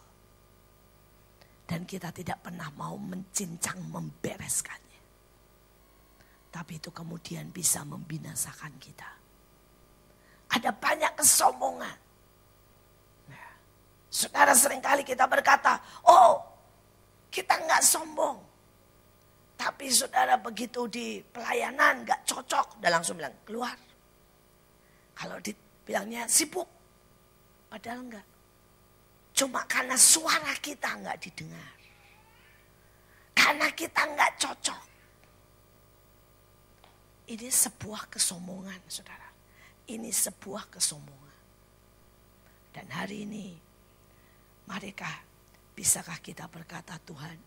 Dan kita tidak pernah mau mencincang membereskannya. Tapi itu kemudian bisa membinasakan kita. Ada banyak kesombongan. Nah, saudara sering kali kita berkata, oh kita nggak sombong. Tapi saudara begitu di pelayanan nggak cocok, udah langsung bilang keluar. Kalau dibilangnya sibuk, padahal enggak. Cuma karena suara kita enggak didengar. Karena kita enggak cocok. Ini sebuah kesombongan, saudara. Ini sebuah kesombongan. Dan hari ini, marikah bisakah kita berkata Tuhan,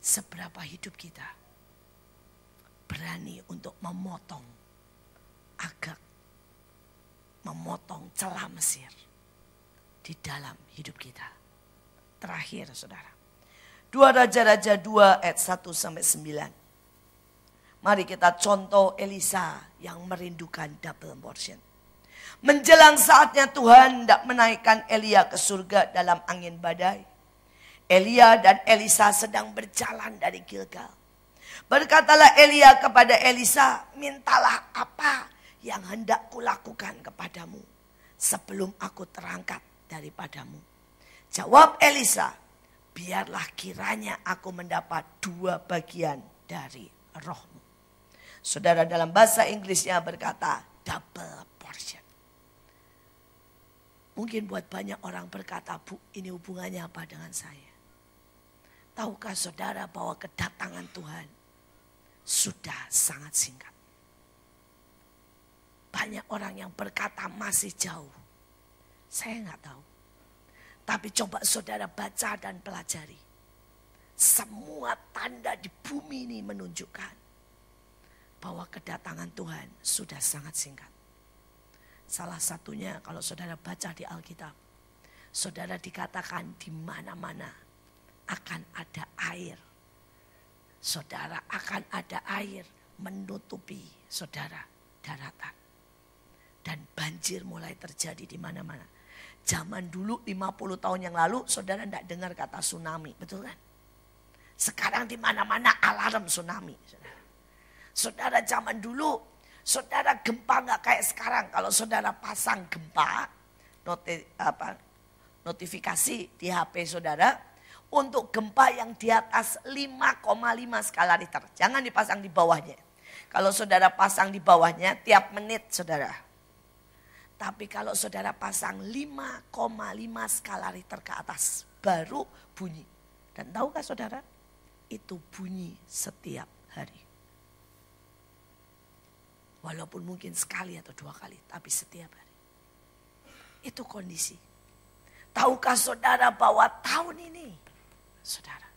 seberapa hidup kita berani untuk memotong agak memotong celah Mesir di dalam hidup kita. Terakhir saudara. Dua Raja-Raja 2 ayat 1 sampai 9. Mari kita contoh Elisa yang merindukan double portion. Menjelang saatnya Tuhan tidak menaikkan Elia ke surga dalam angin badai. Elia dan Elisa sedang berjalan dari Gilgal. Berkatalah Elia kepada Elisa, mintalah apa yang hendak kulakukan kepadamu sebelum aku terangkat daripadamu. Jawab Elisa, biarlah kiranya aku mendapat dua bagian dari rohmu. Saudara dalam bahasa Inggrisnya berkata double portion. Mungkin buat banyak orang berkata, Bu ini hubungannya apa dengan saya? Tahukah saudara bahwa kedatangan Tuhan sudah sangat singkat. Banyak orang yang berkata masih jauh. Saya nggak tahu. Tapi coba saudara baca dan pelajari. Semua tanda di bumi ini menunjukkan bahwa kedatangan Tuhan sudah sangat singkat. Salah satunya kalau saudara baca di Alkitab. Saudara dikatakan di mana-mana akan ada air. Saudara akan ada air menutupi saudara daratan. Dan banjir mulai terjadi di mana-mana. Zaman dulu 50 tahun yang lalu saudara tidak dengar kata tsunami, betul kan? Sekarang di mana-mana alarm tsunami. Saudara. Saudara zaman dulu, saudara gempa nggak kayak sekarang. Kalau saudara pasang gempa, noti, apa, notifikasi di HP saudara, untuk gempa yang di atas 5,5 skala Richter. Jangan dipasang di bawahnya. Kalau saudara pasang di bawahnya, tiap menit saudara tapi kalau saudara pasang 5,5 skala Richter ke atas, baru bunyi. Dan tahukah saudara? Itu bunyi setiap hari. Walaupun mungkin sekali atau dua kali, tapi setiap hari. Itu kondisi. Tahukah saudara bahwa tahun ini, saudara,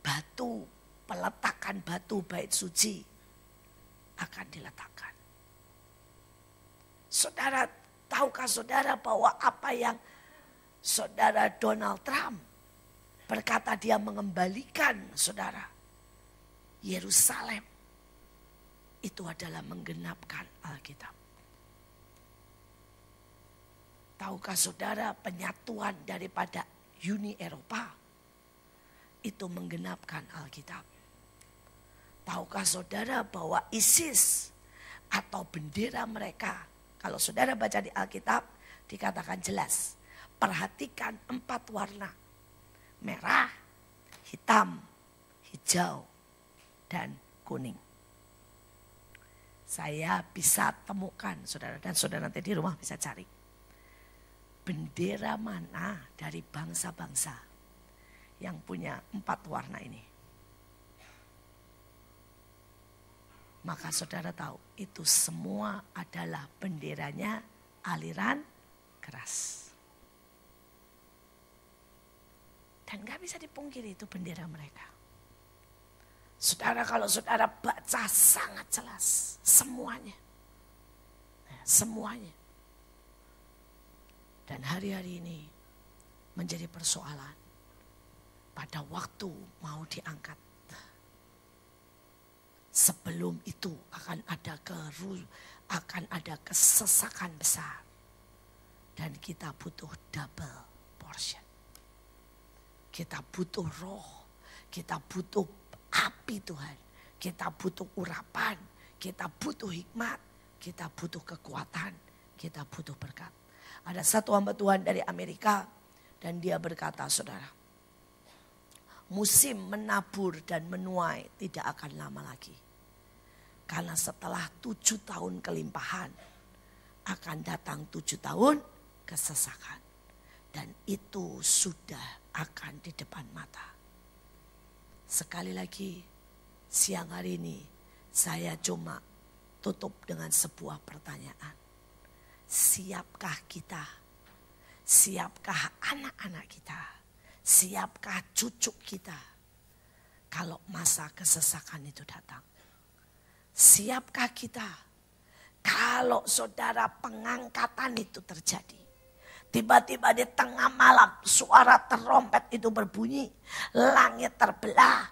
batu, peletakan batu bait suci akan diletakkan. Saudara, tahukah saudara bahwa apa yang saudara Donald Trump berkata dia mengembalikan saudara Yerusalem itu adalah menggenapkan Alkitab. Tahukah saudara penyatuan daripada Uni Eropa itu menggenapkan Alkitab. Tahukah saudara bahwa ISIS atau bendera mereka kalau saudara baca di Alkitab, dikatakan jelas. Perhatikan empat warna. Merah, hitam, hijau, dan kuning. Saya bisa temukan saudara dan saudara nanti di rumah bisa cari. Bendera mana dari bangsa-bangsa yang punya empat warna ini. Maka saudara tahu itu semua adalah benderanya aliran keras. Dan gak bisa dipungkiri itu bendera mereka. Saudara kalau saudara baca sangat jelas semuanya. Ya, semuanya. Dan hari-hari ini menjadi persoalan. Pada waktu mau diangkat. Sebelum itu akan ada keru, akan ada kesesakan besar. Dan kita butuh double portion. Kita butuh roh, kita butuh api Tuhan. Kita butuh urapan, kita butuh hikmat, kita butuh kekuatan, kita butuh berkat. Ada satu hamba Tuhan dari Amerika dan dia berkata saudara. Musim menabur dan menuai tidak akan lama lagi. Karena setelah tujuh tahun kelimpahan akan datang tujuh tahun kesesakan. Dan itu sudah akan di depan mata. Sekali lagi, siang hari ini saya cuma tutup dengan sebuah pertanyaan. Siapkah kita? Siapkah anak-anak kita? Siapkah cucu kita? Kalau masa kesesakan itu datang. Siapkah kita? Kalau saudara pengangkatan itu terjadi. Tiba-tiba di tengah malam suara terompet itu berbunyi. Langit terbelah.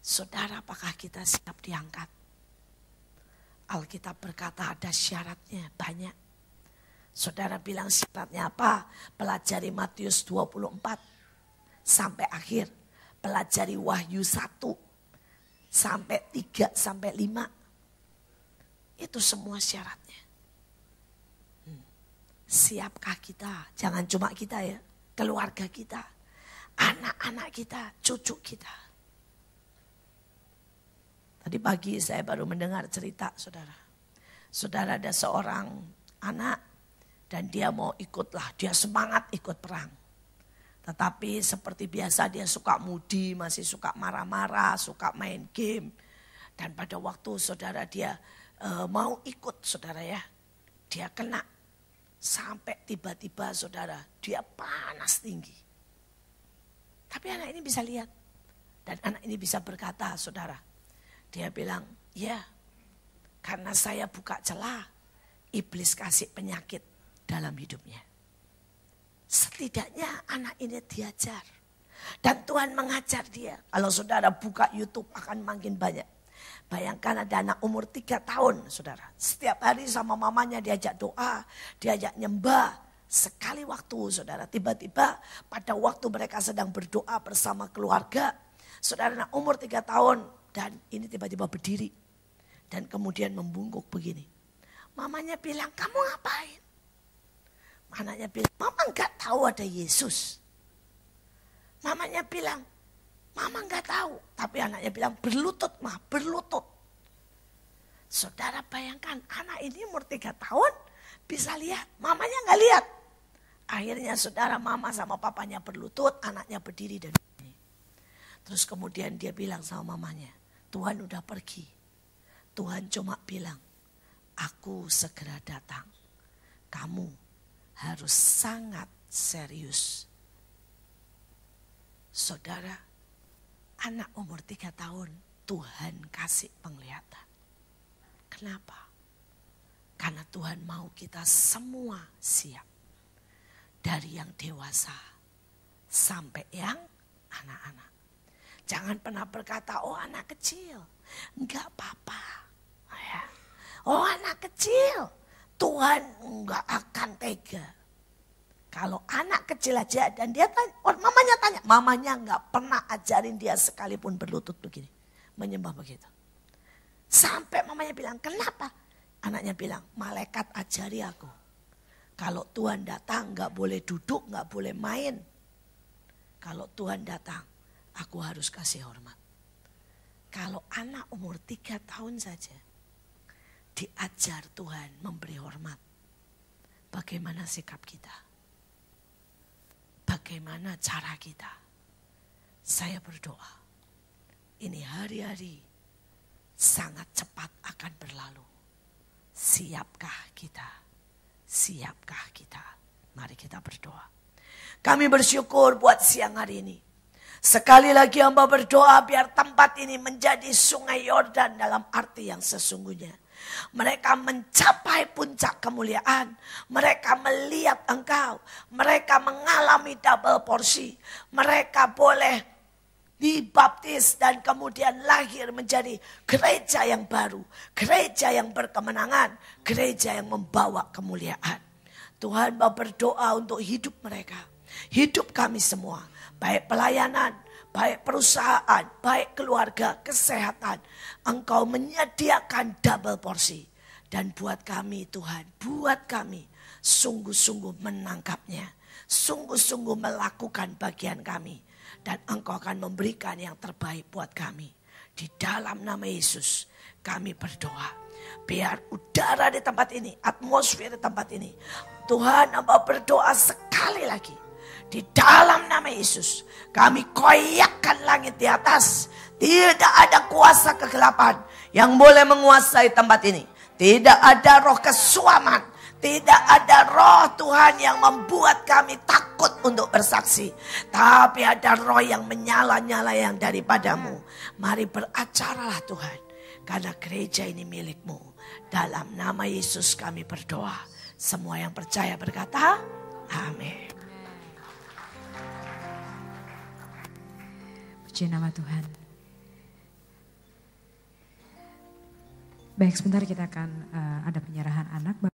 Saudara apakah kita siap diangkat? Alkitab berkata ada syaratnya banyak. Saudara bilang syaratnya apa? Pelajari Matius 24 sampai akhir. Pelajari Wahyu 1 sampai 3 sampai 5. Itu semua syaratnya. Siapkah kita? Jangan cuma kita ya, keluarga kita, anak-anak kita, cucu kita. Tadi pagi saya baru mendengar cerita saudara. Saudara ada seorang anak dan dia mau ikutlah, dia semangat ikut perang. Tetapi seperti biasa dia suka mudi, masih suka marah-marah, suka main game. Dan pada waktu saudara dia e, mau ikut saudara ya, dia kena Sampai tiba-tiba saudara, dia panas tinggi. Tapi anak ini bisa lihat. Dan anak ini bisa berkata saudara. Dia bilang, ya karena saya buka celah, iblis kasih penyakit dalam hidupnya. Setidaknya anak ini diajar. Dan Tuhan mengajar dia. Kalau saudara buka Youtube akan makin banyak. Bayangkan ada anak umur tiga tahun, saudara. Setiap hari sama mamanya diajak doa, diajak nyembah. Sekali waktu, saudara, tiba-tiba pada waktu mereka sedang berdoa bersama keluarga, saudara anak umur tiga tahun, dan ini tiba-tiba berdiri. Dan kemudian membungkuk begini. Mamanya bilang, kamu ngapain? Anaknya bilang, mama nggak tahu ada Yesus. Mamanya bilang, Mama nggak tahu, tapi anaknya bilang berlutut mah, berlutut. Saudara bayangkan anak ini umur tiga tahun bisa lihat, mamanya nggak lihat. Akhirnya saudara mama sama papanya berlutut, anaknya berdiri dan ini. Terus kemudian dia bilang sama mamanya, Tuhan udah pergi. Tuhan cuma bilang, aku segera datang. Kamu harus sangat serius. Saudara, anak umur tiga tahun Tuhan kasih penglihatan. Kenapa? Karena Tuhan mau kita semua siap. Dari yang dewasa sampai yang anak-anak. Jangan pernah berkata, oh anak kecil. Enggak apa-apa. Ya. Oh anak kecil. Tuhan enggak akan tega. Kalau anak kecil aja dan dia tanya, oh, mamanya tanya, mamanya nggak pernah ajarin dia sekalipun berlutut begini, menyembah begitu. Sampai mamanya bilang, kenapa? Anaknya bilang, malaikat ajari aku. Kalau Tuhan datang nggak boleh duduk, nggak boleh main. Kalau Tuhan datang, aku harus kasih hormat. Kalau anak umur tiga tahun saja, diajar Tuhan memberi hormat. Bagaimana sikap kita? Bagaimana cara kita? Saya berdoa, ini hari-hari sangat cepat akan berlalu. Siapkah kita? Siapkah kita? Mari kita berdoa. Kami bersyukur buat siang hari ini. Sekali lagi hamba berdoa biar tempat ini menjadi sungai Yordan dalam arti yang sesungguhnya. Mereka mencapai puncak kemuliaan. Mereka melihat engkau. Mereka mengalami double porsi. Mereka boleh dibaptis dan kemudian lahir menjadi gereja yang baru, gereja yang berkemenangan, gereja yang membawa kemuliaan. Tuhan mau berdoa untuk hidup mereka, hidup kami semua, baik pelayanan, baik perusahaan, baik keluarga, kesehatan. Engkau menyediakan double porsi. Dan buat kami Tuhan, buat kami sungguh-sungguh menangkapnya. Sungguh-sungguh melakukan bagian kami dan engkau akan memberikan yang terbaik buat kami. Di dalam nama Yesus kami berdoa. Biar udara di tempat ini, atmosfer di tempat ini. Tuhan hamba berdoa sekali lagi. Di dalam nama Yesus kami koyakkan langit di atas. Tidak ada kuasa kegelapan yang boleh menguasai tempat ini. Tidak ada roh kesuaman tidak ada roh Tuhan yang membuat kami takut untuk bersaksi. Tapi ada roh yang menyala-nyala yang daripadamu. Mari beracaralah Tuhan. Karena gereja ini milikmu. Dalam nama Yesus kami berdoa. Semua yang percaya berkata, amin. Puji nama Tuhan. Baik, sebentar kita akan uh, ada penyerahan anak.